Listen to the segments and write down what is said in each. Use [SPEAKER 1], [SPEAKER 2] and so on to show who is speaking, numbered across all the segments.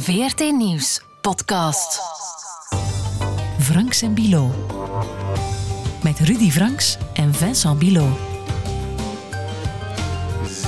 [SPEAKER 1] VRT Nieuws podcast. Franks en Bilo. Met Rudy Franks en Vincent Bilo.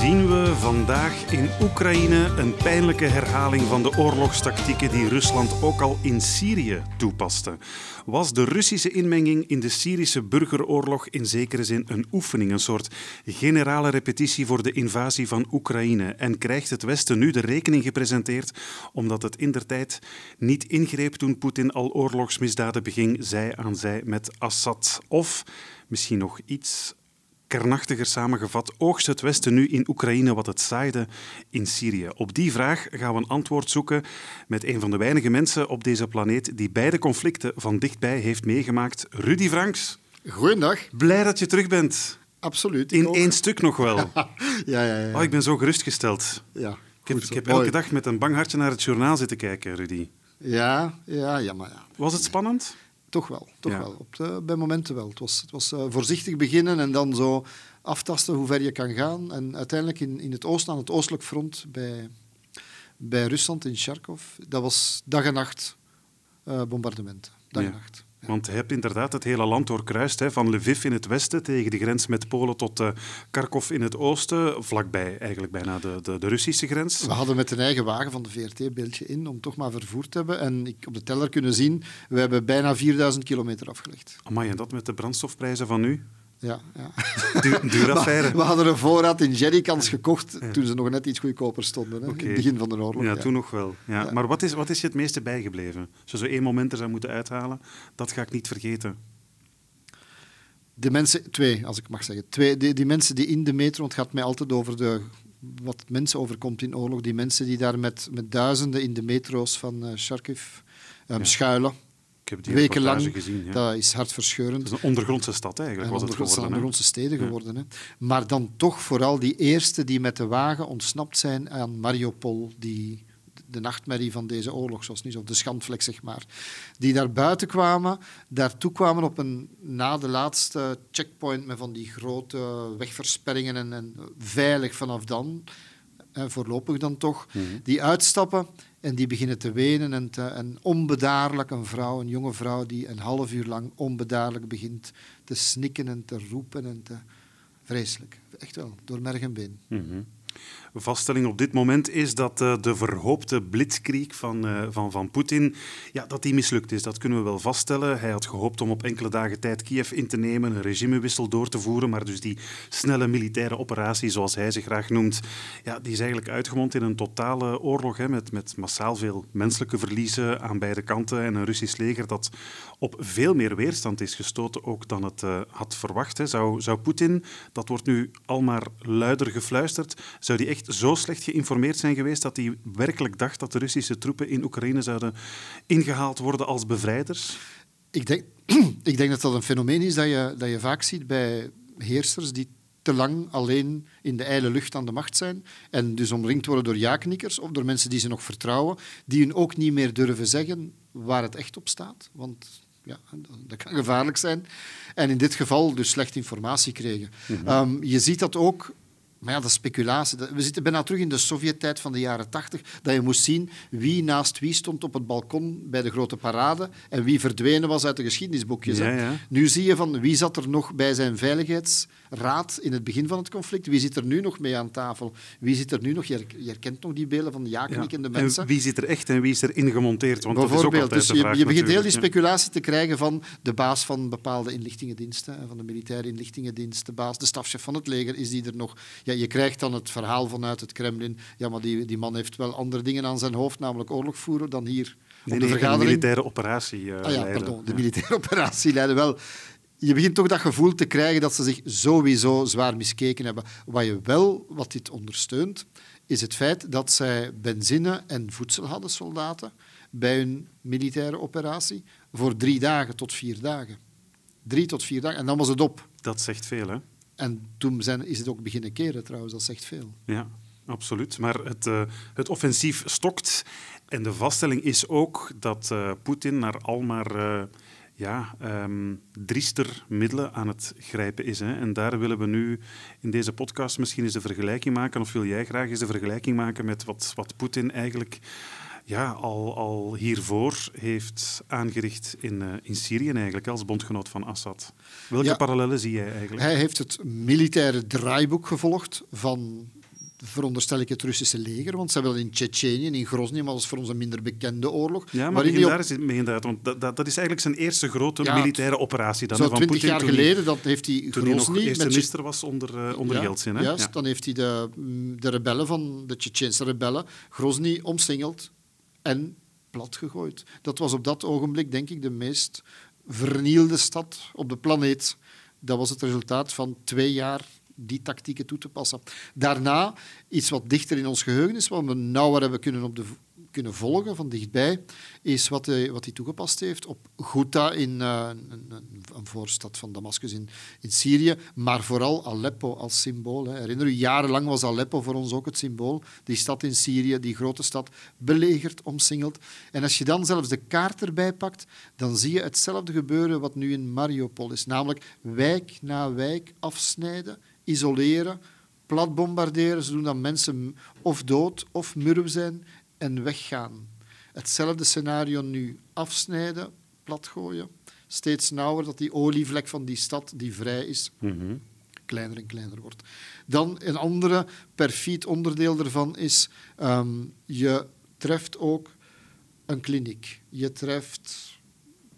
[SPEAKER 2] Zien we vandaag in Oekraïne een pijnlijke herhaling van de oorlogstactieken die Rusland ook al in Syrië toepaste? Was de Russische inmenging in de Syrische burgeroorlog in zekere zin een oefening, een soort generale repetitie voor de invasie van Oekraïne? En krijgt het Westen nu de rekening gepresenteerd omdat het indertijd niet ingreep toen Poetin al oorlogsmisdaden beging, zij aan zij met Assad? Of misschien nog iets kernachtiger samengevat, oogst het Westen nu in Oekraïne wat het zaaide in Syrië? Op die vraag gaan we een antwoord zoeken met een van de weinige mensen op deze planeet die beide conflicten van dichtbij heeft meegemaakt. Rudy Franks.
[SPEAKER 3] Goedendag.
[SPEAKER 2] Blij dat je terug bent.
[SPEAKER 3] Absoluut.
[SPEAKER 2] In één stuk nog wel.
[SPEAKER 3] ja, ja, ja.
[SPEAKER 2] Oh, ik ben zo gerustgesteld.
[SPEAKER 3] Ja,
[SPEAKER 2] ik heb,
[SPEAKER 3] goed
[SPEAKER 2] ik heb
[SPEAKER 3] Mooi.
[SPEAKER 2] elke dag met een bang hartje naar het journaal zitten kijken, Rudy.
[SPEAKER 3] Ja, ja, ja, maar ja.
[SPEAKER 2] Was het spannend?
[SPEAKER 3] Toch wel, toch
[SPEAKER 2] Ja.
[SPEAKER 3] wel. Op de, bij momenten wel. Het was, het was eh, voorzichtig beginnen en dan zo aftasten hoe ver je kan gaan. En uiteindelijk in, in het oosten, aan het oostelijk front, bij, bij Rusland in Kharkov, dat was dag en nacht eh, bombardementen. Dag
[SPEAKER 2] Ja.
[SPEAKER 3] en nacht.
[SPEAKER 2] Want je hebt inderdaad het hele land doorkruist, hè, van Lviv in het westen tegen de grens met Polen tot eh, Kharkov in het oosten, vlakbij eigenlijk bijna de, de, de Russische grens.
[SPEAKER 3] We hadden met een eigen wagen van de VRT beeldje in om toch maar vervoerd te hebben. En ik op de teller kunnen zien, we hebben bijna 4000 kilometer afgelegd.
[SPEAKER 2] Amai, en dat met de brandstofprijzen van nu?
[SPEAKER 3] Ja, ja.
[SPEAKER 2] Duur, duur affaire.
[SPEAKER 3] We hadden een voorraad in jerrycans gekocht toen ze nog net iets goedkoper stonden. Hè. In het begin van de oorlog.
[SPEAKER 2] Ja, toen nog wel. Ja. Maar wat is, wat is je het meeste bijgebleven? Als je zo één moment er zou moeten uithalen, dat ga ik niet vergeten.
[SPEAKER 3] De mensen, twee, als ik mag zeggen. Twee, die, die mensen die in de metro, want het gaat mij altijd over de, wat mensen overkomt in oorlog. Die mensen die daar met, met duizenden in de metro's van eh Kharkiv ehm, schuilen.
[SPEAKER 2] Ik heb die
[SPEAKER 3] Wekenlang.
[SPEAKER 2] gezien. Ja.
[SPEAKER 3] Dat is hartverscheurend.
[SPEAKER 2] Dat is een ondergrondse stad eigenlijk,
[SPEAKER 3] En
[SPEAKER 2] was het
[SPEAKER 3] ondergrondse,
[SPEAKER 2] geworden.
[SPEAKER 3] ondergrondse steden geworden. Hè. Maar dan toch vooral die eerste die met de wagen ontsnapt zijn aan Mariupol, die de nachtmerrie van deze oorlog, zoals nu, of de schandvlek, zeg maar. Die daar buiten kwamen, daartoe kwamen op een, na de laatste checkpoint met van die grote wegversperringen en, en veilig vanaf dan, voorlopig dan toch,
[SPEAKER 2] Mhm.
[SPEAKER 3] die uitstappen en die beginnen te wenen en, en onbedaarlijk een vrouw, een jonge vrouw, die een half uur lang onbedaarlijk begint te snikken en te roepen en te... Vreselijk. Echt wel, door merg en been.
[SPEAKER 2] Mhm. Vaststelling op dit moment is dat eh, de verhoopte blitzkrieg van, eh, van, van Poetin ja, dat die mislukt is. Dat kunnen we wel vaststellen. Hij had gehoopt om op enkele dagen tijd Kiev in te nemen, een regimewissel door te voeren, maar dus die snelle militaire operatie, zoals hij ze graag noemt, ja, die is eigenlijk uitgemond in een totale oorlog hè, met, met massaal veel menselijke verliezen aan beide kanten en een Russisch leger dat op veel meer weerstand is gestoten ook dan het eh, had verwacht. Hè. Zou, zou Poetin, dat wordt nu al maar luider gefluisterd, zou die echt zo slecht geïnformeerd zijn geweest dat hij werkelijk dacht dat de Russische troepen in Oekraïne zouden ingehaald worden als bevrijders?
[SPEAKER 3] Ik denk, ik denk dat dat een fenomeen is dat je, dat je vaak ziet bij heersers die te lang alleen in de ijle lucht aan de macht zijn en dus omringd worden door ja-knikkers of door mensen die ze nog vertrouwen, die hun ook niet meer durven zeggen waar het echt op staat. Want ja, dat kan gevaarlijk zijn. En in dit geval dus slechte informatie kregen. Ehm, je ziet dat ook maar ja, dat is speculatie. We zitten bijna terug in de Sovjet-tijd van de jaren tachtig, dat je moest zien wie naast wie stond op het balkon bij de grote parade en wie verdwenen was uit de geschiedenisboekjes. hè.
[SPEAKER 2] Ja, ja.
[SPEAKER 3] Nu zie je van wie zat er nog bij zijn veiligheidsraad in het begin van het conflict, wie zit er nu nog mee aan tafel, wie zit er nu nog, je her- je herkent nog die beelden van de ja-knikkende
[SPEAKER 2] Ja.
[SPEAKER 3] mensen.
[SPEAKER 2] En wie zit er echt en wie is er ingemonteerd? Want dat is ook
[SPEAKER 3] Bijvoorbeeld, dus
[SPEAKER 2] de
[SPEAKER 3] je,
[SPEAKER 2] vraag
[SPEAKER 3] je begint heel die speculatie te krijgen van de baas van bepaalde inlichtingendiensten, van de militaire inlichtingendienst, de baas, de stafchef van het leger, is die er nog? Ja, je krijgt dan het verhaal vanuit het Kremlin, ja, maar die, die man heeft wel andere dingen aan zijn hoofd, namelijk oorlog voeren, dan hier
[SPEAKER 2] Nee,
[SPEAKER 3] de
[SPEAKER 2] militaire operatie eh,
[SPEAKER 3] Ah ja,
[SPEAKER 2] leiden.
[SPEAKER 3] pardon, de
[SPEAKER 2] Ja.
[SPEAKER 3] militaire operatie leiden wel. Je begint toch dat gevoel te krijgen dat ze zich sowieso zwaar miskeken hebben. Wat je wel, wat dit ondersteunt, is het feit dat zij benzine en voedsel hadden, soldaten, bij hun militaire operatie, voor drie dagen tot vier dagen. Drie tot vier dagen. En dan was het op.
[SPEAKER 2] Dat zegt veel, hè?
[SPEAKER 3] En toen zijn, is het ook beginnen keren, trouwens. Dat zegt veel.
[SPEAKER 2] Ja, absoluut. Maar het, eh, het offensief stokt. En de vaststelling is ook dat eh, Poetin naar al maar eh, ja, ehm, driester middelen aan het grijpen is. Hè. En daar willen we nu in deze podcast misschien eens de vergelijking maken, of wil jij graag eens de vergelijking maken met wat, wat Poetin eigenlijk ja, al, al hiervoor heeft aangericht in, uh, in Syrië eigenlijk, als bondgenoot van Assad. Welke
[SPEAKER 3] Ja.
[SPEAKER 2] parallellen zie jij eigenlijk?
[SPEAKER 3] Hij heeft het militaire draaiboek gevolgd van, veronderstel ik, het Russische leger. Want ze hebben dat in Tsjetsjenië, in Grozny, maar dat is voor ons een minder bekende oorlog.
[SPEAKER 2] Ja, maar begin
[SPEAKER 3] hij op-
[SPEAKER 2] daar eens mee inderdaad, want dat, dat, dat is eigenlijk zijn eerste grote
[SPEAKER 3] Ja,
[SPEAKER 2] militaire operatie dan,
[SPEAKER 3] Zo
[SPEAKER 2] hè, van
[SPEAKER 3] twintig jaar
[SPEAKER 2] hij-
[SPEAKER 3] geleden dat heeft hij
[SPEAKER 2] Toen hij nog
[SPEAKER 3] Grozny
[SPEAKER 2] eerste minister was onder, eh, onder
[SPEAKER 3] Ja,
[SPEAKER 2] Yeltsin. Hè?
[SPEAKER 3] Juist,
[SPEAKER 2] Ja.
[SPEAKER 3] dan heeft hij de, mm, de rebellen van de Tsjetsjense rebellen, Grozny, omsingeld en platgegooid. Dat was op dat ogenblik, denk ik, de meest vernielde stad op de planeet. Dat was het resultaat van twee jaar die tactieken toe te passen. Daarna, iets wat dichter in ons geheugen is, wat we nauwer hebben kunnen, op de, kunnen volgen van dichtbij, is wat hij, wat hij toegepast heeft op Ghouta, in, eh, een, een voorstad van Damascus in, in Syrië, maar vooral Aleppo als symbool. Herinner u, jarenlang was Aleppo voor ons ook het symbool. Die stad in Syrië, die grote stad, belegerd, omsingeld. En als je dan zelfs de kaart erbij pakt, dan zie je hetzelfde gebeuren wat nu in Mariupol is. Namelijk wijk na wijk afsnijden, isoleren, plat bombarderen, zodat mensen of dood of murw zijn en weggaan. Hetzelfde scenario nu afsnijden, platgooien. Steeds nauwer dat die olievlek van die stad die vrij is,
[SPEAKER 2] Mhm.
[SPEAKER 3] kleiner en kleiner wordt. Dan een andere perfiet onderdeel ervan is, ehm, je treft ook een kliniek. Je treft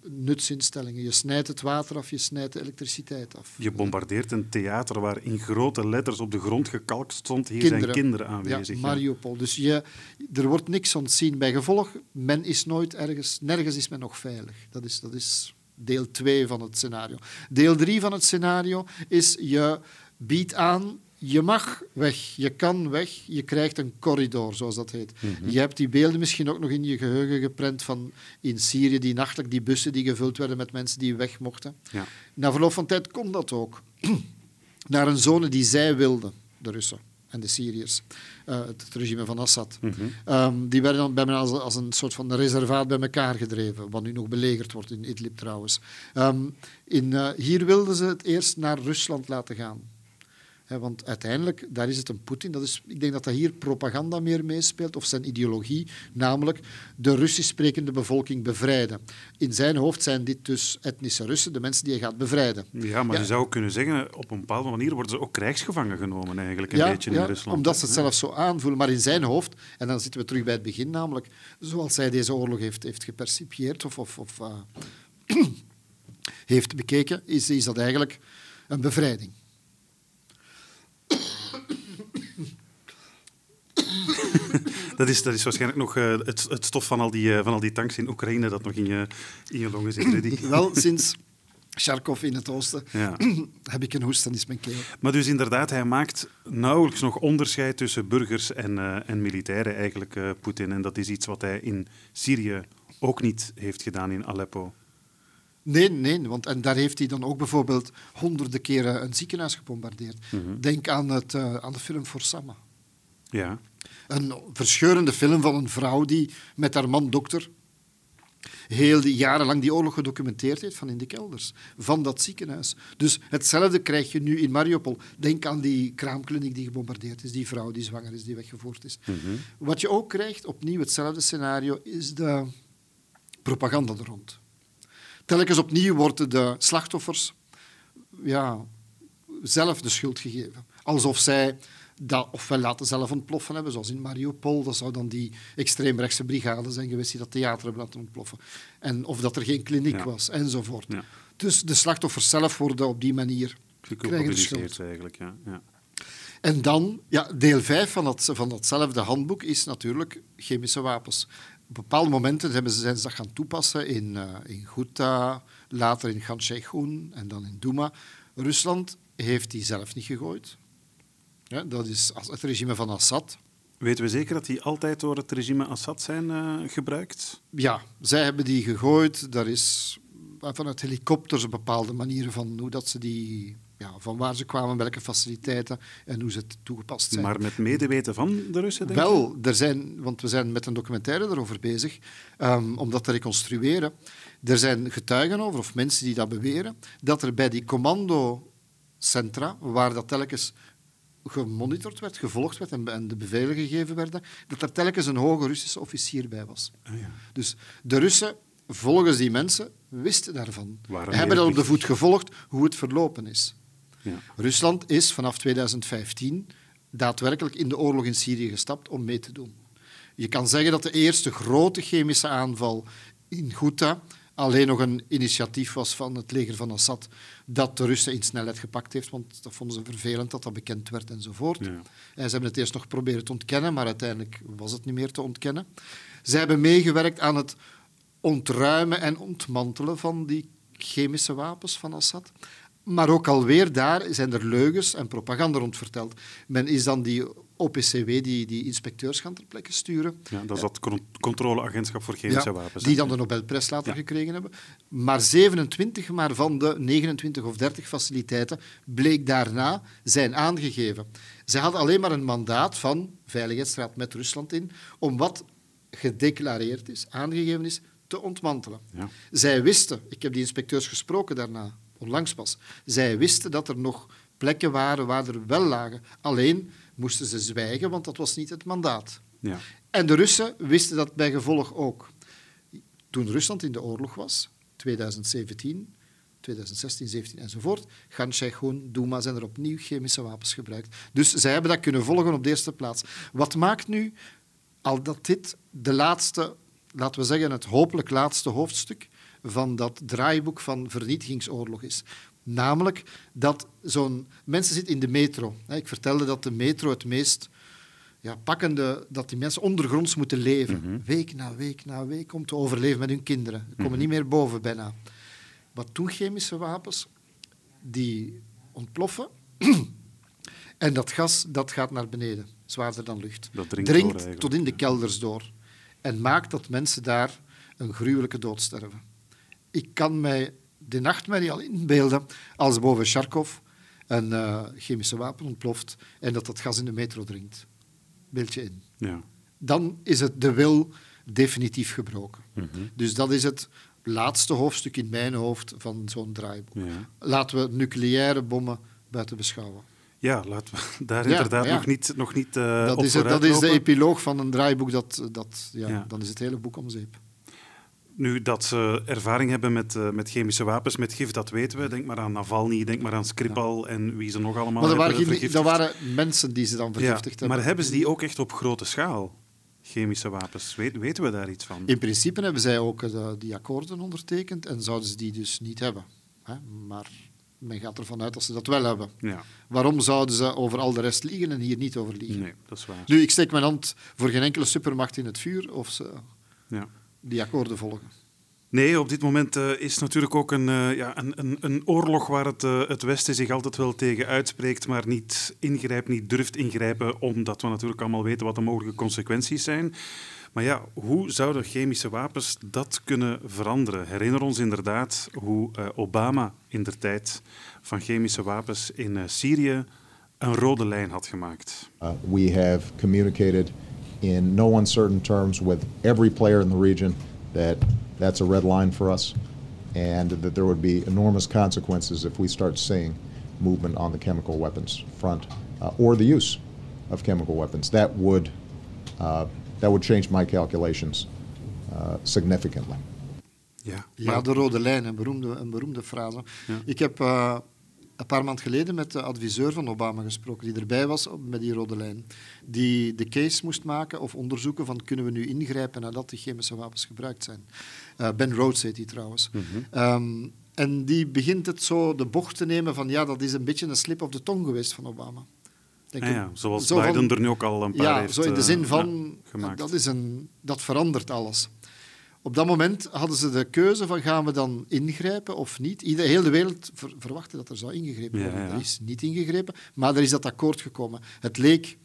[SPEAKER 3] nutsinstellingen. Je snijdt het water af, je snijdt de elektriciteit af.
[SPEAKER 2] Je bombardeert een theater waar in grote letters op de grond gekalkt stond: hier zijn kinderen aanwezig.
[SPEAKER 3] Ja,
[SPEAKER 2] Ja.
[SPEAKER 3] Mariupol. Dus je, er wordt niks ontzien. Bij gevolg, men is nooit ergens, nergens is men nog veilig. Dat is, dat is deel 2 van het scenario. Deel 3 van het scenario is je biedt aan, je mag weg, je kan weg, je krijgt een corridor, zoals dat heet.
[SPEAKER 2] Mhm.
[SPEAKER 3] Je hebt die beelden misschien ook nog in je geheugen geprent van in Syrië, die nachtelijk die bussen die gevuld werden met mensen die weg mochten.
[SPEAKER 2] Ja.
[SPEAKER 3] Na verloop van tijd kon dat ook. Naar een zone die zij wilden, de Russen en de Syriërs, eh, het, regime van Assad.
[SPEAKER 2] Mhm.
[SPEAKER 3] Ehm, die werden dan bij als, als een soort van reservaat bij elkaar gedreven, wat nu nog belegerd wordt in Idlib trouwens. Ehm, in, eh, hier wilden ze het eerst naar Rusland laten gaan. Want uiteindelijk, daar is het een Poetin. Dat is, ik denk dat dat hier propaganda meer meespeelt, of zijn ideologie, namelijk de Russisch sprekende bevolking bevrijden. In zijn hoofd zijn dit dus etnische Russen, de mensen die hij gaat bevrijden.
[SPEAKER 2] Ja, maar
[SPEAKER 3] Ja.
[SPEAKER 2] je zou ook kunnen zeggen, op een bepaalde manier worden ze ook krijgsgevangen genomen eigenlijk, een beetje in Rusland.
[SPEAKER 3] Omdat ze het
[SPEAKER 2] Ja.
[SPEAKER 3] zelf zo aanvoelen. Maar in zijn hoofd, en dan zitten we terug bij het begin, namelijk zoals hij deze oorlog heeft, heeft gepercipieerd of, of, of eh, heeft bekeken, is, is dat eigenlijk een bevrijding.
[SPEAKER 2] Dat is, dat is waarschijnlijk nog eh, het, het stof van al, die, eh, van al die tanks in Oekraïne dat nog in je, in je longen zit, Rudy.
[SPEAKER 3] Wel sinds Charkov in het oosten
[SPEAKER 2] Ja.
[SPEAKER 3] heb ik een hoest, dan is mijn keel.
[SPEAKER 2] Maar dus inderdaad, hij maakt nauwelijks nog onderscheid tussen burgers en, eh, en militairen, eigenlijk, Poetin. En dat is iets wat hij in Syrië ook niet heeft gedaan in Aleppo.
[SPEAKER 3] Nee, nee, want en daar heeft hij dan ook bijvoorbeeld honderden keren een ziekenhuis gebombardeerd. Denk aan, het, aan de film For Sama.
[SPEAKER 2] Ja.
[SPEAKER 3] Een verscheurende film van een vrouw die met haar man dokter heel die jarenlang die oorlog gedocumenteerd heeft van in de kelders van dat ziekenhuis. Dus hetzelfde krijg je nu in Mariupol. Denk aan die kraamkliniek die gebombardeerd is, die vrouw die zwanger is, die weggevoerd is. Wat je ook krijgt, opnieuw hetzelfde scenario, is de propaganda er rond. Telkens opnieuw worden de slachtoffers ja, zelf de schuld gegeven. Alsof zij dat ofwel laten zelf ontploffen hebben, zoals in Mariupol. Dat zou dan die extreemrechtse brigade zijn geweest die dat theater hebben laten ontploffen. En of dat er geen kliniek
[SPEAKER 2] Ja.
[SPEAKER 3] was, enzovoort.
[SPEAKER 2] Ja.
[SPEAKER 3] Dus de slachtoffers zelf worden op die manier.
[SPEAKER 2] Geculpabiliseerd eigenlijk, ja. ja.
[SPEAKER 3] En dan, ja, deel 5 van, dat, van datzelfde handboek is natuurlijk chemische wapens. Op bepaalde momenten hebben ze, zijn ze dat gaan toepassen in, eh in Ghouta, later in Khan Sheikhoun en dan in Douma. Rusland heeft die zelf niet gegooid. Ja, dat is als- het regime van Assad.
[SPEAKER 2] Weten we zeker dat die altijd door het regime Assad zijn eh, gebruikt?
[SPEAKER 3] Ja, zij hebben die gegooid. Daar is vanuit helikopters bepaalde manieren van hoe dat ze die, ja, van waar ze kwamen, welke faciliteiten en hoe ze het toegepast zijn.
[SPEAKER 2] Maar met medeweten van de Russen, denk?
[SPEAKER 3] Wel, er zijn, want we zijn met een documentaire erover bezig, ehm, om dat te reconstrueren. Er zijn getuigen over, of mensen die dat beweren, dat er bij die commandocentra, waar dat telkens gemonitord werd, gevolgd werd en, en de bevelen gegeven werden, dat er telkens een hoge Russische officier bij was.
[SPEAKER 2] Ah, ja.
[SPEAKER 3] Dus de Russen, volgens die mensen, wisten daarvan. En hebben dat op de voet gevolgd hoe het verlopen is.
[SPEAKER 2] Ja.
[SPEAKER 3] Rusland is vanaf 2015 daadwerkelijk in de oorlog in Syrië gestapt om mee te doen. Je kan zeggen dat de eerste grote chemische aanval in Ghouta alleen nog een initiatief was van het leger van Assad dat de Russen in snelheid gepakt heeft, want dat vonden ze vervelend dat dat bekend werd enzovoort.
[SPEAKER 2] Ja.
[SPEAKER 3] En ze hebben het eerst nog proberen te ontkennen, maar uiteindelijk was het niet meer te ontkennen. Zij hebben meegewerkt aan het ontruimen en ontmantelen van die chemische wapens van Assad. Maar ook alweer daar zijn er leugens en propaganda rond verteld. Men is dan die OPCW, die, die inspecteurs gaan ter plekke sturen.
[SPEAKER 2] Ja, dat is dat con- controleagentschap voor chemische
[SPEAKER 3] Ja,
[SPEAKER 2] wapens.
[SPEAKER 3] die dan de Nobelprijs later
[SPEAKER 2] Ja.
[SPEAKER 3] gekregen hebben. Maar 27 maar van de 29 of 30 faciliteiten bleek daarna zijn aangegeven. Zij hadden alleen maar een mandaat van Veiligheidsraad met Rusland in om wat gedeclareerd is, aangegeven is, te ontmantelen.
[SPEAKER 2] Ja.
[SPEAKER 3] Zij wisten, ik heb die inspecteurs gesproken daarna, onlangs pas, zij wisten dat er nog plekken waren waar er wel lagen. Alleen moesten ze zwijgen, want dat was niet het mandaat.
[SPEAKER 2] Ja.
[SPEAKER 3] En de Russen wisten dat bij gevolg ook. Toen Rusland in de oorlog was, 2017, 2016, 17 enzovoort, gaan Sheikhun, Douma zijn er opnieuw chemische wapens gebruikt. Dus zij hebben dat kunnen volgen op de eerste plaats. Wat maakt nu al dat dit de laatste, laten we zeggen, het hopelijk laatste hoofdstuk van dat draaiboek van vernietigingsoorlog is? Namelijk dat zo'n... Mensen zitten in de metro. Ik vertelde dat de metro het meest ja, pakkende... Dat die mensen ondergronds moeten leven. Week na week na week om te overleven met hun kinderen. Ze komen niet meer boven bijna. Wat doen chemische wapens? Die ontploffen. en dat gas dat gaat naar beneden. Zwaarder dan lucht.
[SPEAKER 2] Dat dringt eigenlijk,
[SPEAKER 3] tot in de kelders door. En maakt dat mensen daar een gruwelijke dood sterven. Ik kan mij de nachtmerrie al inbeelden als boven Charkov een eh, chemische wapen ontploft en dat dat gas in de metro dringt. Beeldje in.
[SPEAKER 2] Ja.
[SPEAKER 3] Dan is het de wil definitief gebroken.
[SPEAKER 2] Mhm.
[SPEAKER 3] Dus dat is het laatste hoofdstuk in mijn hoofd van zo'n draaiboek.
[SPEAKER 2] Ja.
[SPEAKER 3] Laten we nucleaire bommen buiten beschouwen.
[SPEAKER 2] ja, laten we daar
[SPEAKER 3] Ja,
[SPEAKER 2] inderdaad
[SPEAKER 3] ja.
[SPEAKER 2] nog niet, nog niet eh,
[SPEAKER 3] dat,
[SPEAKER 2] op
[SPEAKER 3] is het, dat is de epiloog van een draaiboek. Dat, dat, ja,
[SPEAKER 2] Ja.
[SPEAKER 3] Dan is het hele boek om zeep.
[SPEAKER 2] Nu, dat ze ervaring hebben met, eh, met chemische wapens, met gif, dat weten we. Denk maar aan Navalny, denk maar aan Skripal en wie ze nog allemaal
[SPEAKER 3] Maar dat waren,
[SPEAKER 2] vergiftigd.
[SPEAKER 3] dat waren mensen die ze dan
[SPEAKER 2] Ja,
[SPEAKER 3] vergiftigd hebben.
[SPEAKER 2] maar hebben ze die ook echt op grote schaal, chemische wapens? Weet, weten we daar iets van?
[SPEAKER 3] In principe hebben zij ook eh, die akkoorden ondertekend en zouden ze die dus niet hebben. Hè? Maar men gaat ervan uit dat ze dat wel hebben.
[SPEAKER 2] Ja,
[SPEAKER 3] Waarom zouden ze over al de rest liegen en hier niet over liegen?
[SPEAKER 2] nee, dat is waar.
[SPEAKER 3] Nu, ik steek mijn hand voor geen enkele supermacht in het vuur of ze
[SPEAKER 2] Ja.
[SPEAKER 3] Die akkoorden volgen.
[SPEAKER 2] Nee, op dit moment eh, is natuurlijk ook een, eh, ja, een, een, een oorlog waar het, eh, het Westen zich altijd wel tegen uitspreekt, maar niet ingrijpt, niet durft ingrijpen, omdat we natuurlijk allemaal weten wat de mogelijke consequenties zijn. Maar ja, hoe zouden chemische wapens dat kunnen veranderen? Herinner ons inderdaad hoe eh, Obama in der tijd van chemische wapens in eh, Syrië een rode lijn had gemaakt.
[SPEAKER 4] Uh, we have communicated in no uncertain terms with every player in the region that that's a red line for us and that there would be enormous consequences if we start seeing movement on the chemical weapons front uh, or the use of chemical weapons. That would, uh, that would change my calculations uh, significantly.
[SPEAKER 2] Ja,
[SPEAKER 3] Ja,
[SPEAKER 2] maar-
[SPEAKER 3] de rode lijn, een beroemde, een beroemde frase.
[SPEAKER 2] Ja.
[SPEAKER 3] Ik heb eh, een paar maanden geleden met de adviseur van Obama gesproken, die erbij was op- met die rode lijn. Die de case moest maken of onderzoeken van kunnen we nu ingrijpen nadat die chemische wapens gebruikt zijn. Eh, ben Rhodes heet die trouwens.
[SPEAKER 2] Mhm.
[SPEAKER 3] Ehm, en die begint het zo de bocht te nemen van ja, dat is een beetje een slip of de tong geweest van Obama. Denk
[SPEAKER 2] Ah ja, zoals
[SPEAKER 3] Zo van-
[SPEAKER 2] Biden er nu ook al een paar
[SPEAKER 3] ja,
[SPEAKER 2] heeft
[SPEAKER 3] zo in de
[SPEAKER 2] eh,
[SPEAKER 3] zin
[SPEAKER 2] ja,
[SPEAKER 3] van,
[SPEAKER 2] gemaakt.
[SPEAKER 3] dat, is een, dat verandert alles. Op dat moment hadden ze de keuze van gaan we dan ingrijpen of niet. Ieder, heel de wereld ver- verwachtte dat er zou ingegrepen worden.
[SPEAKER 2] ja.
[SPEAKER 3] Er is niet ingegrepen, maar er is dat akkoord gekomen. Het leek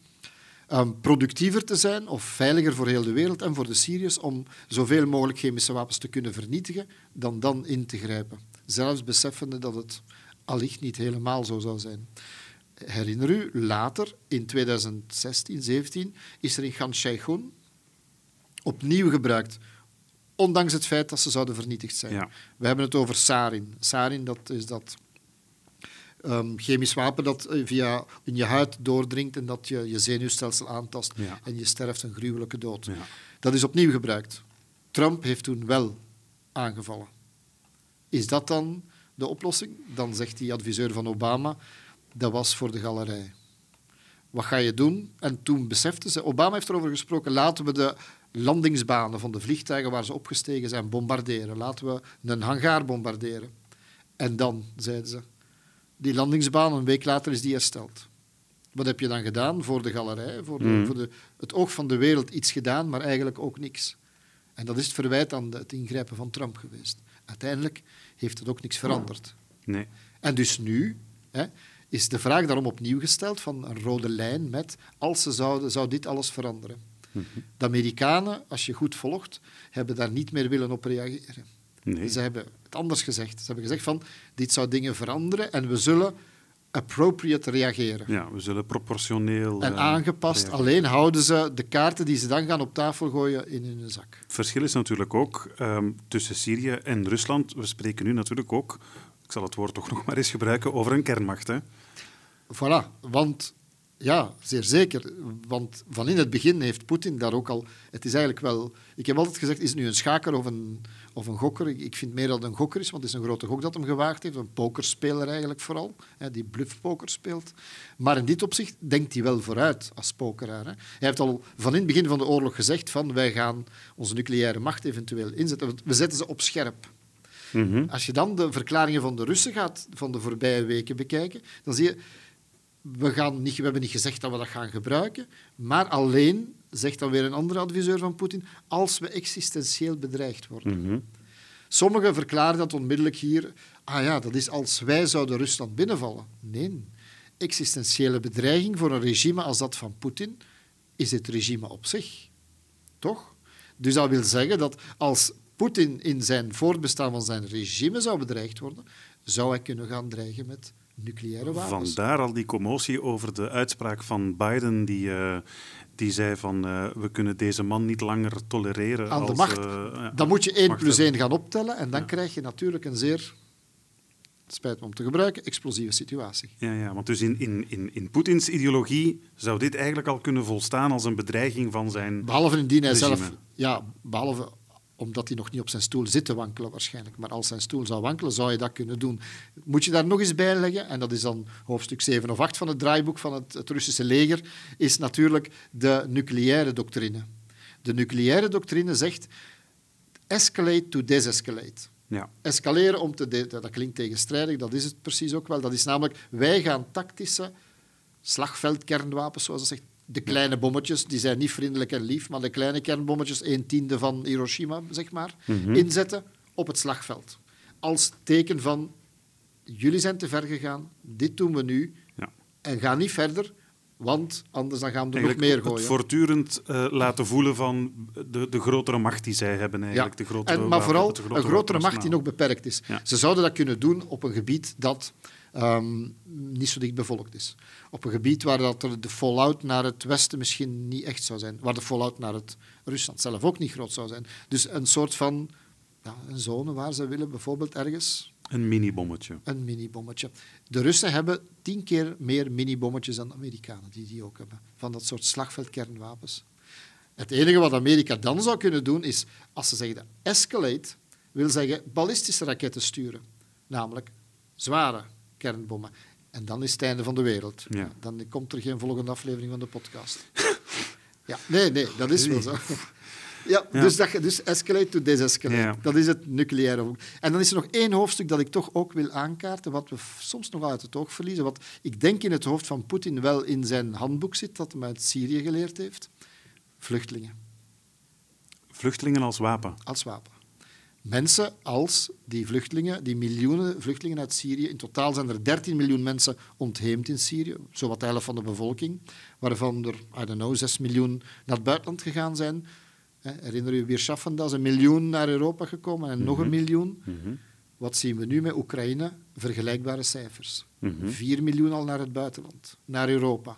[SPEAKER 3] ehm, productiever te zijn of veiliger voor heel de wereld en voor de Syriërs om zoveel mogelijk chemische wapens te kunnen vernietigen dan dan in te grijpen. Zelfs beseffende dat het allicht niet helemaal zo zou zijn. Herinner u, later, in 2016, 17, is er in Gan Sheikhun opnieuw gebruikt. Ondanks het feit dat ze zouden vernietigd zijn.
[SPEAKER 2] Ja.
[SPEAKER 3] We hebben het over sarin. Sarin, dat is dat ehm, chemisch wapen dat eh, via in je huid doordringt en dat je je zenuwstelsel aantast
[SPEAKER 2] Ja.
[SPEAKER 3] en je sterft een gruwelijke dood.
[SPEAKER 2] Ja.
[SPEAKER 3] Dat is opnieuw gebruikt. Trump heeft toen wel aangevallen. Is dat dan de oplossing? Dan zegt die adviseur van Obama, dat was voor de galerij. Wat ga je doen? En toen beseften ze, Obama heeft erover gesproken, laten we de landingsbanen van de vliegtuigen waar ze opgestegen zijn bombarderen. Laten we een hangaar bombarderen. En dan, zeiden ze, die landingsbaan, een week later is die hersteld. Wat heb je dan gedaan voor de galerij, voor, de,
[SPEAKER 2] Mhm.
[SPEAKER 3] voor de, het oog van de wereld iets gedaan, maar eigenlijk ook niks. En dat is het verwijt aan de- het ingrijpen van Trump geweest. Uiteindelijk heeft het ook niks veranderd.
[SPEAKER 2] Nee.
[SPEAKER 3] En dus nu hè, is de vraag daarom opnieuw gesteld van een rode lijn met als ze zouden, zou dit alles veranderen. De Amerikanen, als je goed volgt, hebben daar niet meer willen op reageren.
[SPEAKER 2] Nee.
[SPEAKER 3] Ze hebben het anders gezegd. Ze hebben gezegd van dit zou dingen veranderen en we zullen appropriate reageren.
[SPEAKER 2] Ja, we zullen proportioneel...
[SPEAKER 3] En
[SPEAKER 2] eh,
[SPEAKER 3] aangepast,
[SPEAKER 2] reageren.
[SPEAKER 3] alleen houden ze de kaarten die ze dan gaan op tafel gooien in hun zak.
[SPEAKER 2] Het verschil is natuurlijk ook ehm, tussen Syrië en Rusland. We spreken nu natuurlijk ook, ik zal het woord toch nog maar eens gebruiken, over een kernmacht. Hè?
[SPEAKER 3] Voilà, want ja, zeer zeker. Want van in het begin heeft Poetin daar ook al. Het is eigenlijk wel. Ik heb altijd gezegd: is het nu een schaker of een, of een gokker? Ik- vind meer dat het een gokker is, want het is een grote gok dat hem gewaagd heeft. Een pokerspeler eigenlijk vooral, hè, die bluffpoker speelt. Maar in dit opzicht denkt hij wel vooruit als pokeraar. Hè. Hij heeft al van in het begin van de oorlog gezegd: van wij gaan onze nucleaire macht eventueel inzetten. We zetten ze op scherp.
[SPEAKER 2] Mhm.
[SPEAKER 3] Als je dan de verklaringen van de Russen gaat van de voorbije weken bekijken, dan zie je, we, gaan niet, we hebben niet gezegd dat we dat gaan gebruiken, maar alleen, zegt dan weer een andere adviseur van Poetin, als we existentieel bedreigd worden.
[SPEAKER 2] Mhm.
[SPEAKER 3] Sommigen verklaren dat onmiddellijk hier, ah ja, dat is als wij zouden Rusland binnenvallen. Nee, existentiële bedreiging voor een regime als dat van Poetin is het regime op zich. Toch? Dus dat wil zeggen dat als Poetin in zijn voortbestaan van zijn regime zou bedreigd worden, zou hij kunnen gaan dreigen met nucleaire wapens.
[SPEAKER 2] Vandaar al die commotie over de uitspraak van Biden, die, eh, die zei van eh, we kunnen deze man niet langer tolereren.
[SPEAKER 3] Aan de
[SPEAKER 2] als,
[SPEAKER 3] macht.
[SPEAKER 2] eh, ja,
[SPEAKER 3] Dan moet je 1
[SPEAKER 2] macht
[SPEAKER 3] plus
[SPEAKER 2] hebben.
[SPEAKER 3] 1 gaan optellen en dan krijg je natuurlijk een zeer, spijt me om te gebruiken, explosieve situatie.
[SPEAKER 2] Ja, ja, want dus in, in, in, in Poetins ideologie zou dit eigenlijk al kunnen volstaan als een bedreiging van zijn...
[SPEAKER 3] Behalve indien hij
[SPEAKER 2] regime.
[SPEAKER 3] zelf, ja, behalve omdat hij nog niet op zijn stoel zit te wankelen waarschijnlijk. Maar als zijn stoel zou wankelen, zou je dat kunnen doen. Moet je daar nog eens bij leggen, en dat is dan hoofdstuk 7 of 8 van het draaiboek van het, het Russische leger, is natuurlijk de nucleaire doctrine. De nucleaire doctrine zegt escalate to desescalate.
[SPEAKER 2] Ja.
[SPEAKER 3] Escaleren om te... dat klinkt tegenstrijdig, dat is het precies ook wel. Dat is namelijk, wij gaan tactische slagveldkernwapens, zoals ze zegt, de kleine bommetjes, die zijn niet vriendelijk en lief, maar de kleine kernbommetjes, een tiende van Hiroshima, zeg maar, inzetten op het slagveld. Als teken van, jullie zijn te ver gegaan, dit doen we nu,
[SPEAKER 2] Ja.
[SPEAKER 3] en ga niet verder, want anders dan gaan we er nog meer
[SPEAKER 2] het
[SPEAKER 3] gooien.
[SPEAKER 2] voortdurend eh, laten voelen van de, de grotere macht die zij hebben. Eigenlijk, de grotere
[SPEAKER 3] en, maar vooral
[SPEAKER 2] het
[SPEAKER 3] een
[SPEAKER 2] grotere
[SPEAKER 3] macht die
[SPEAKER 2] wapenarsenaal.
[SPEAKER 3] nog beperkt is.
[SPEAKER 2] Ja.
[SPEAKER 3] Ze zouden dat kunnen doen op een gebied dat ehm, niet zo dicht bevolkt is. Op een gebied waar dat er de fallout naar het westen misschien niet echt zou zijn. Waar de fallout naar het Rusland zelf ook niet groot zou zijn. Dus een soort van ja, een zone waar ze willen bijvoorbeeld ergens
[SPEAKER 2] Een mini-bommetje.
[SPEAKER 3] een minibommetje. De Russen hebben tien keer meer minibommetjes dan de Amerikanen, die die ook hebben. Van dat soort slagveldkernwapens. Het enige wat Amerika dan zou kunnen doen, is, als ze zeggen escalate, wil zeggen ballistische raketten sturen. Namelijk zware kernbommen. En dan is het einde van de wereld.
[SPEAKER 2] Ja.
[SPEAKER 3] Dan komt er geen volgende aflevering van de podcast. ja, nee, nee, dat is wel zo. Ja,
[SPEAKER 2] Ja.
[SPEAKER 3] Dus, dat, je- dus escalate to desescalate.
[SPEAKER 2] Ja.
[SPEAKER 3] Dat is het nucleaire. En dan is er nog één hoofdstuk dat ik toch ook wil aankaarten, wat we soms nog uit het oog verliezen. Wat ik denk in het hoofd van Poetin wel in zijn handboek zit, dat hij uit Syrië geleerd heeft. Vluchtelingen
[SPEAKER 2] Vluchtelingen als wapen.
[SPEAKER 3] als wapen. Mensen als die vluchtelingen, die miljoenen vluchtelingen uit Syrië. In totaal zijn er 13 miljoen mensen ontheemd in Syrië, zowat de helft van de bevolking, waarvan er, I don't know, 6 miljoen naar het buitenland gegaan zijn. Herinner je weer dat is een miljoen naar Europa gekomen en nog een miljoen.
[SPEAKER 2] Mhm.
[SPEAKER 3] Wat zien we nu met Oekraïne? Vergelijkbare cijfers.
[SPEAKER 2] Mhm.
[SPEAKER 3] 4 miljoen al naar het buitenland, naar Europa.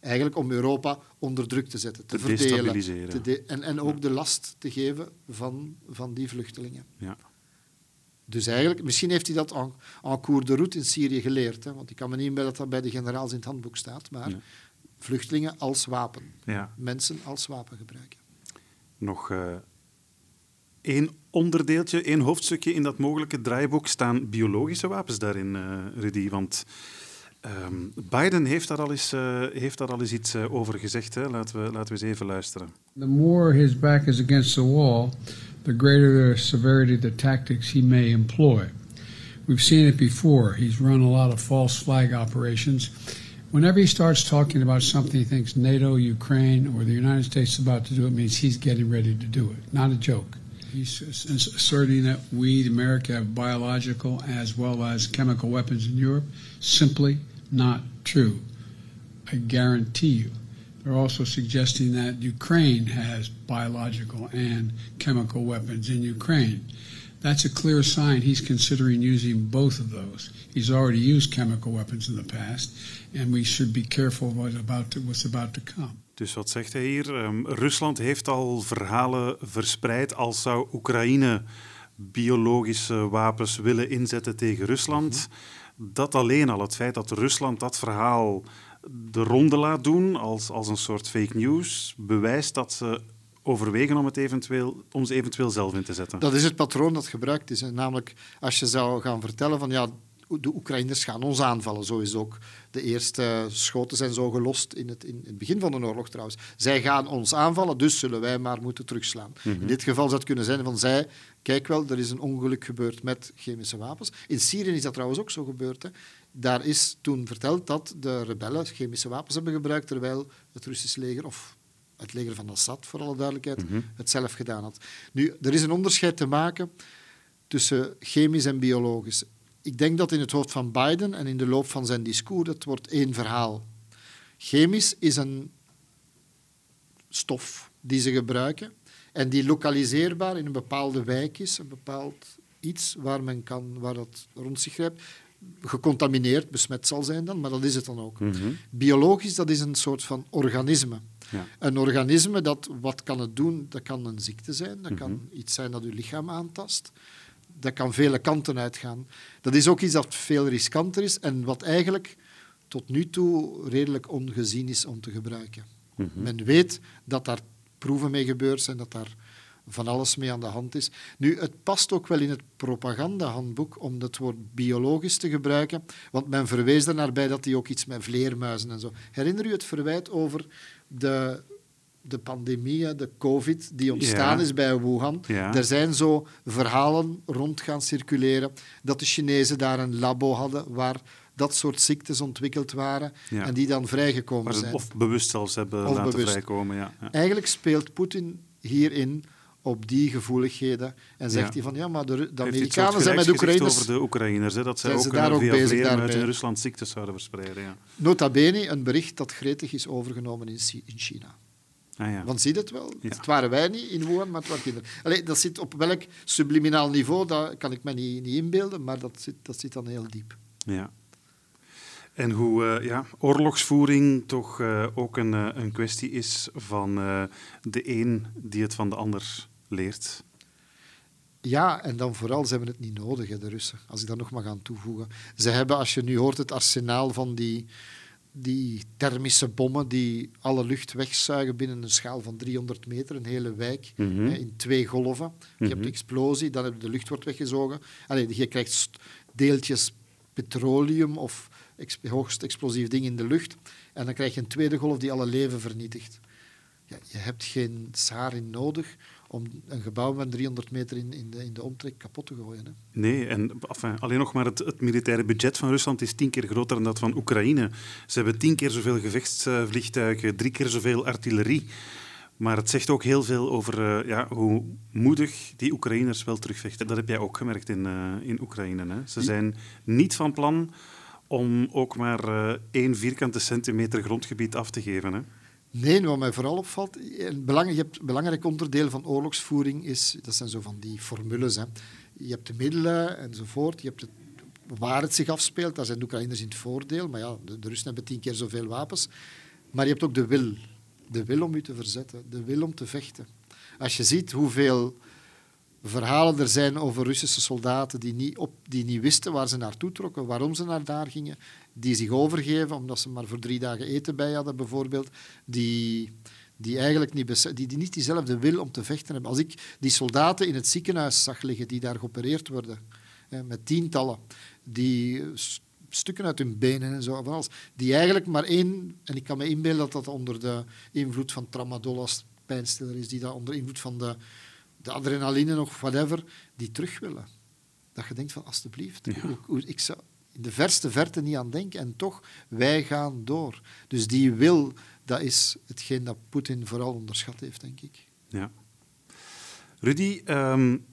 [SPEAKER 3] Eigenlijk om Europa onder druk te zetten, te,
[SPEAKER 2] Te
[SPEAKER 3] verdelen. te de- en, en ook de last te geven van, van die vluchtelingen.
[SPEAKER 2] Ja.
[SPEAKER 3] Dus eigenlijk, misschien heeft hij dat en, en cours de route in Syrië geleerd. Hè, want ik kan me niet inbeelden dat dat bij de generaals in het handboek staat. Maar vluchtelingen als wapen.
[SPEAKER 2] Ja.
[SPEAKER 3] Mensen als wapen gebruiken.
[SPEAKER 2] Nog uh, één onderdeeltje, één hoofdstukje in dat mogelijke draaiboek. Staan biologische wapens daarin, uh, Rudy? Want um, Biden heeft daar al eens, uh, heeft daar al eens iets over gezegd. Hè? Laten, we, laten we eens even luisteren.
[SPEAKER 5] The more his back is against the wall... the greater the severity of the tactics he may employ. We've seen it before. He's run a lot of false flag operations. Whenever he starts talking about something he thinks NATO, Ukraine, or the United States is about to do, it means he's getting ready to do it. Not a joke. He's asserting that we, America, have biological as well as chemical weapons in Europe. Simply not true. I guarantee you. They're also suggesting that Ukraine has biological and chemical weapons in Ukraine. That's a clear sign he's considering using both of those. He's already used chemical weapons in the past, and we should be careful what's about to, what's about to come.
[SPEAKER 2] Dus wat zegt hij hier? Um, Rusland heeft al verhalen verspreid als zou Oekraïne biologische wapens willen inzetten tegen Rusland. Mm -hmm. Dat alleen al, het feit dat Rusland dat verhaal de ronde laat doen als, als een soort fake news, bewijst dat ze overwegen om, het eventueel, om ze eventueel zelf in te zetten.
[SPEAKER 3] Dat is het patroon dat gebruikt is. Namelijk, als je zou gaan vertellen van ja, de Oekraïners gaan ons aanvallen. Zo is ook de eerste schoten zijn zo gelost in het, in het begin van de oorlog trouwens. Zij gaan ons aanvallen, dus zullen wij maar moeten terugslaan. Mhm. In dit geval zou het kunnen zijn van zij, kijk wel, er is een ongeluk gebeurd met chemische wapens. In Syrië is dat trouwens ook zo gebeurd. Hè. Daar is toen verteld dat de rebellen chemische wapens hebben gebruikt, terwijl het Russische leger, of het leger van Assad voor alle duidelijkheid, mhm. het zelf gedaan had. Nu, er is een onderscheid te maken tussen chemisch en biologisch. Ik denk dat in het hoofd van Biden en in de loop van zijn discours, het wordt één verhaal. Chemisch is een stof die ze gebruiken en die lokaliseerbaar in een bepaalde wijk is, een bepaald iets waar men kan, waar dat rond zich grijpt gecontamineerd, besmet zal zijn dan, maar dat is het dan ook. Mhm. Biologisch, dat is een soort van organisme. Ja. Een organisme, dat, wat kan het doen? Dat kan een ziekte zijn, dat kan mhm. iets zijn dat uw lichaam aantast. Dat kan vele kanten uitgaan. Dat is ook iets dat veel riskanter is en wat eigenlijk tot nu toe redelijk ongezien is om te gebruiken. Mhm. Men weet dat daar proeven mee gebeurd zijn, dat daar van alles mee aan de hand is. Nu, het past ook wel in het propagandahandboek om het woord biologisch te gebruiken, want men verwees er naar bij dat hij ook iets met vleermuizen en zo. Herinner u het verwijt over de, de pandemie, de COVID, die ontstaan is bij Wuhan? Er zijn zo verhalen rond gaan circuleren dat de Chinezen daar een labo hadden waar dat soort ziektes ontwikkeld waren en die dan vrijgekomen zijn.
[SPEAKER 2] Of bewust zelfs hebben of laten bewust. vrijkomen. Ja.
[SPEAKER 3] Eigenlijk speelt Poetin hierin op die gevoeligheden. En zegt hij van ja, maar de, de Amerikanen zijn met Oekraïners.
[SPEAKER 2] over de Oekraïners, hè, dat zij ook, ze daar ook bezig uit in Rusland ziektes zouden verspreiden. Ja.
[SPEAKER 3] Nota bene, een bericht dat gretig is overgenomen in China. Ah, ja. Want zie je het wel? Ja. Het waren wij niet in Wuhan, maar het waren kinderen. Allee, dat zit op welk subliminaal niveau, dat kan ik me niet, niet inbeelden, maar dat zit, dat zit dan heel diep.
[SPEAKER 2] Ja. En hoe uh, ja, oorlogsvoering toch uh, ook een, uh, een kwestie is van de een die het van de ander leert.
[SPEAKER 3] Ja, en dan vooral, ze hebben het niet nodig, hè, de Russen. Als ik daar nog mag aan toevoegen. Ze hebben, als je nu hoort, het arsenaal van die, die thermische bommen die alle lucht wegzuigen binnen een schaal van 300 meter, een hele wijk, mhm. hè, in twee golven. Je hebt mhm. explosie, dan heb je de lucht wordt weggezogen. Allee, je krijgt deeltjes petroleum of hoogst explosief ding in de lucht. En dan krijg je een tweede golf die alle leven vernietigt. Ja, je hebt geen sarin nodig om een gebouw met 300 meter in, in, de, in de omtrek kapot te gooien. Hè.
[SPEAKER 2] Nee, en enfin, alleen nog maar het, het, militaire budget van Rusland is tien keer groter dan dat van Oekraïne. Ze hebben tien keer zoveel gevechtsvliegtuigen, drie keer zoveel artillerie. Maar het zegt ook heel veel over uh, ja, hoe moedig die Oekraïners wel terugvechten. Dat heb jij ook gemerkt in, uh, in Oekraïne. Hè? Ze zijn niet van plan om ook maar uh, één vierkante centimeter grondgebied af te geven. Hè?
[SPEAKER 3] Nee, wat mij vooral opvalt, een belang, je hebt, belangrijk onderdeel van oorlogsvoering is, dat zijn zo van die formules. Hè. Je hebt de middelen enzovoort, je hebt het, waar het zich afspeelt, daar zijn de Oekraïners in het voordeel, maar ja, de, de Russen hebben tien keer zoveel wapens. Maar je hebt ook de wil, de wil om je te verzetten, de wil om te vechten. Als je ziet hoeveel verhalen er zijn over Russische soldaten die niet, op, die niet wisten waar ze naartoe trokken, waarom ze naar daar gingen, die zich overgeven omdat ze maar voor drie dagen eten bij hadden, bijvoorbeeld, die, die eigenlijk niet, die, die niet diezelfde wil om te vechten hebben. Als ik die soldaten in het ziekenhuis zag liggen, die daar geopereerd worden, hè, met tientallen, die stukken uit hun benen en zo, van alles, die eigenlijk maar één, en ik kan me inbeelden dat dat onder de invloed van tramadol als pijnstiller is, die dat onder invloed van de de adrenaline of whatever, die terug willen. Dat je denkt van, alstublieft, ik zou in de verste verte niet aan denken en toch, wij gaan door. Dus die wil, dat is hetgeen dat Poetin vooral onderschat heeft, denk ik.
[SPEAKER 2] Ja. Rudy, um,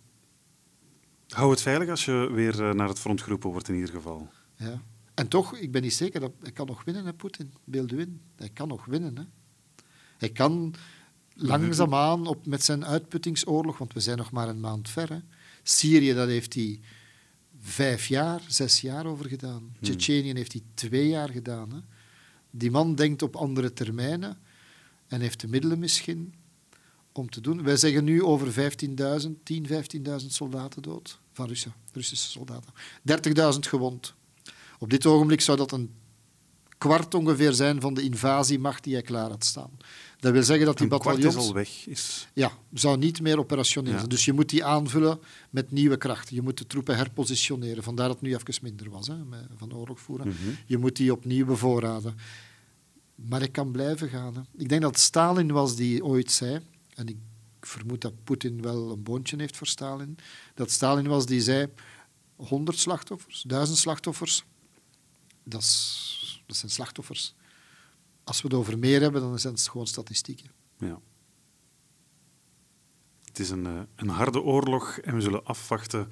[SPEAKER 2] hou het veilig als je weer eh, naar het front geroepen wordt in ieder geval.
[SPEAKER 3] Ja. En toch, ik ben niet zeker, dat hij kan nog winnen, hè, Poetin. Beeld u in. Hij kan nog winnen. Hè. Hij kan langzaamaan op, met zijn uitputtingsoorlog, want we zijn nog maar een maand ver. Syrië, dat heeft hij vijf jaar, zes jaar over gedaan. Hmm. Tsjetsjenië heeft hij twee jaar gedaan. Hè. Die man denkt op andere termijnen en heeft de middelen misschien om te doen. Wij zeggen nu over 15.000, 10, 15.000 soldaten dood van Russen, Russische soldaten. 30.000 gewond. Op dit ogenblik zou dat een kwart ongeveer zijn van de invasiemacht die hij klaar had staan. Dat wil zeggen dat die bataljons...
[SPEAKER 2] is al weg. Is...
[SPEAKER 3] Ja, zou niet meer operationeel zijn. Dus je moet die aanvullen met nieuwe krachten. Je moet de troepen herpositioneren. Vandaar dat het nu even minder was, hè, van oorlog voeren. Mhm. Je moet die opnieuw bevoorraden. Maar ik kan blijven gaan. Hè. Ik denk dat Stalin was die ooit zei, en ik vermoed dat Poetin wel een boontje heeft voor Stalin, dat Stalin was die zei, 100 slachtoffers, 1000 slachtoffers, dat, is, dat zijn slachtoffers. Als we het over meer hebben, dan zijn het gewoon statistieken.
[SPEAKER 2] Ja. Het is een, eh, een harde oorlog en we zullen afwachten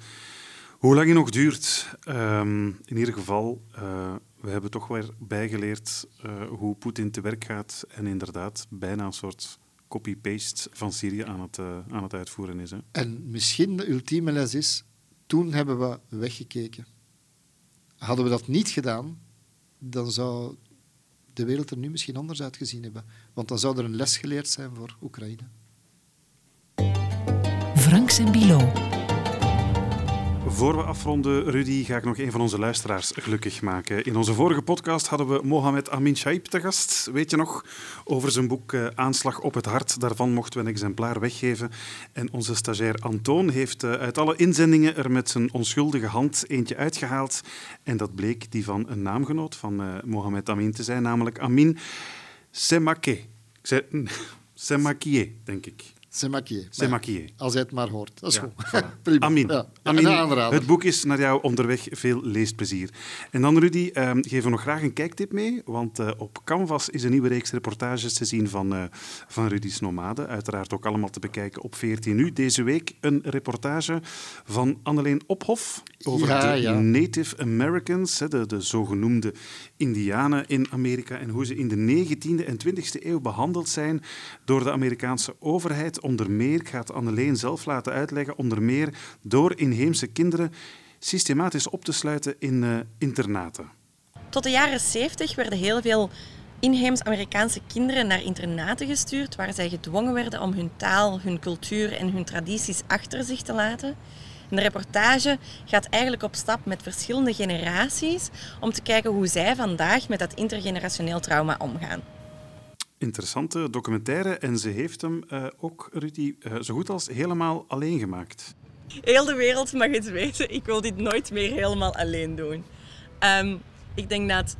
[SPEAKER 2] hoe lang het nog duurt. Um, in ieder geval, uh, we hebben toch weer bijgeleerd uh, hoe Poetin te werk gaat en inderdaad bijna een soort copy-paste van Syrië aan het, uh, aan het uitvoeren is. Hè.
[SPEAKER 3] En misschien de ultieme les is, toen hebben we weggekeken. Hadden we dat niet gedaan, dan zou de wereld er nu misschien anders uitgezien hebben. Want dan zou er een les geleerd zijn voor Oekraïne.
[SPEAKER 1] Franks en.
[SPEAKER 2] Voor we afronden, Rudy, ga ik nog een van onze luisteraars gelukkig maken. In onze vorige podcast hadden we Mohamed Amin Shaib te gast. Weet je nog? Over zijn boek uh, Aanslag op het Hart. Daarvan mochten we een exemplaar weggeven. En onze stagiair Antoon heeft uh, uit alle inzendingen er met zijn onschuldige hand eentje uitgehaald. En dat bleek die van een naamgenoot van uh, Mohamed Amin te zijn, namelijk Amin Semake. Semakie, denk ik.
[SPEAKER 3] Semakie. Als hij het maar hoort. Dat is
[SPEAKER 2] ja,
[SPEAKER 3] goed.
[SPEAKER 2] Prima. Amin. Ja. Amin het boek is naar jou onderweg. Veel leesplezier. En dan, Rudy, eh, geven we nog graag een kijktip mee. Want uh, op Canvas is een nieuwe reeks reportages te zien van, uh, van Rudy's Nomade. Uiteraard ook allemaal te bekijken op 14 nu. Deze week een reportage van Anneleen Ophof over de Native Americans, de, de zogenoemde Indianen in Amerika. En hoe ze in de 19e en 20e eeuw behandeld zijn door de Amerikaanse overheid onder meer, ik ga het Anneleen zelf laten uitleggen, onder meer door inheemse kinderen systematisch op te sluiten in uh, internaten.
[SPEAKER 6] Tot de jaren 70 werden heel veel inheems-Amerikaanse kinderen naar internaten gestuurd, waar zij gedwongen werden om hun taal, hun cultuur en hun tradities achter zich te laten. En de reportage gaat eigenlijk op stap met verschillende generaties om te kijken hoe zij vandaag met dat intergenerationeel trauma omgaan
[SPEAKER 2] interessante documentaire en ze heeft hem uh, ook, Rudy, uh, zo goed als helemaal alleen gemaakt.
[SPEAKER 6] Heel de wereld mag het weten, ik wil dit nooit meer helemaal alleen doen. Um, ik denk dat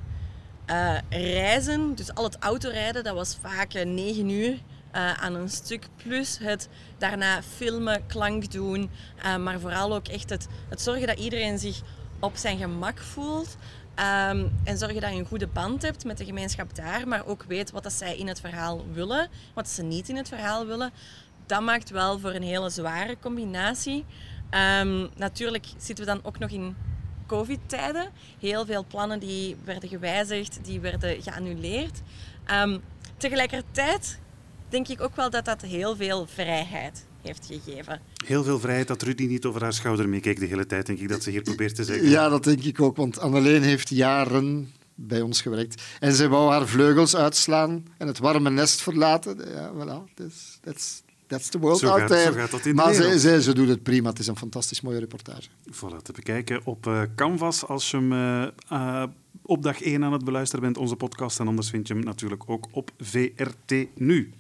[SPEAKER 6] uh, reizen, dus al het autorijden, dat was vaak negen uur aan een stuk. Plus het daarna filmen, klank doen, maar vooral ook echt het, het zorgen dat iedereen zich op zijn gemak voelt. Um, en zorgen dat je een goede band hebt met de gemeenschap daar, maar ook weet wat dat zij in het verhaal willen, wat ze niet in het verhaal willen. Dat maakt wel voor een hele zware combinatie. Um, natuurlijk zitten we dan ook nog in COVID-tijden. Heel veel plannen die werden gewijzigd, die werden geannuleerd. Um, tegelijkertijd denk ik ook wel dat dat heel veel vrijheid heeft gegeven.
[SPEAKER 2] Heel veel vrijheid dat Rudy niet over haar schouder meekijkt de hele tijd, denk ik dat ze hier probeert te zeggen.
[SPEAKER 3] Ja, dat denk ik ook, want Anneleen heeft jaren bij ons gewerkt. En ze wou haar vleugels uitslaan en het warme nest verlaten. Ja, voilà, that's, that's, That's the world
[SPEAKER 2] Zo
[SPEAKER 3] out
[SPEAKER 2] gaat-
[SPEAKER 3] there.
[SPEAKER 2] zo gaat dat in de
[SPEAKER 3] maar ze, ze doet het prima. Het is een fantastisch mooie reportage.
[SPEAKER 2] Voilà, te bekijken op eh, Canvas als je hem eh, eh, op dag 1 aan het beluisteren bent, onze podcast. En anders vind je hem natuurlijk ook op VRT Nu.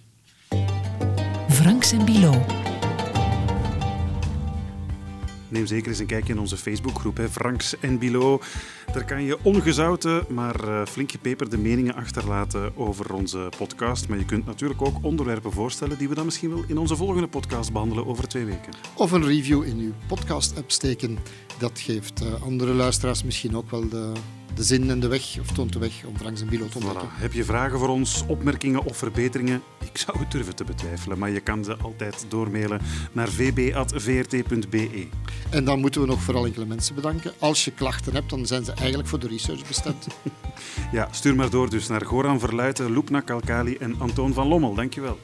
[SPEAKER 1] Franks en Bilo.
[SPEAKER 2] Neem zeker eens een kijkje in onze Facebookgroep, Franks en Bilo. Daar kan je ongezouten, maar eh, flink gepeperde meningen achterlaten over onze podcast. Maar je kunt natuurlijk ook onderwerpen voorstellen die we dan misschien wel in onze volgende podcast behandelen over twee weken.
[SPEAKER 3] Of een review in uw podcast-app steken. Dat geeft eh, andere luisteraars misschien ook wel de, de zin en de weg, of toont de weg om Franks en Bilo te ontdekken.
[SPEAKER 2] Voilà. Heb je vragen voor ons, opmerkingen of verbeteringen? Ik zou het durven te betwijfelen, maar je kan ze altijd doormailen naar vb.vrt.be.
[SPEAKER 3] En dan moeten we nog vooral enkele mensen bedanken. Als je klachten hebt, dan zijn ze eigenlijk voor de research bestemd.
[SPEAKER 2] Ja, stuur maar door dus naar Goran Verluiten, Loepna Kalkali en Antoon van Lommel. Dankjewel.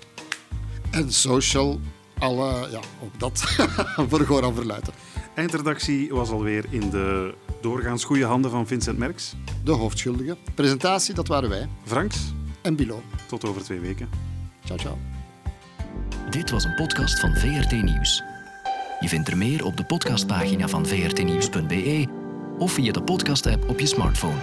[SPEAKER 3] en social, alle, ja, ook dat, voor Goran Verluiten.
[SPEAKER 2] Eindredactie was alweer in de doorgaans goede handen van Vincent Merks.
[SPEAKER 3] De hoofdschuldige. Presentatie, dat waren wij.
[SPEAKER 2] Franks,
[SPEAKER 3] En Bilo.
[SPEAKER 2] tot over twee weken.
[SPEAKER 3] Ciao, ciao.
[SPEAKER 7] Dit was een podcast van VRT Nieuws. Je vindt er meer op de podcastpagina van vrtnieuws.be of via de podcast-app op je smartphone.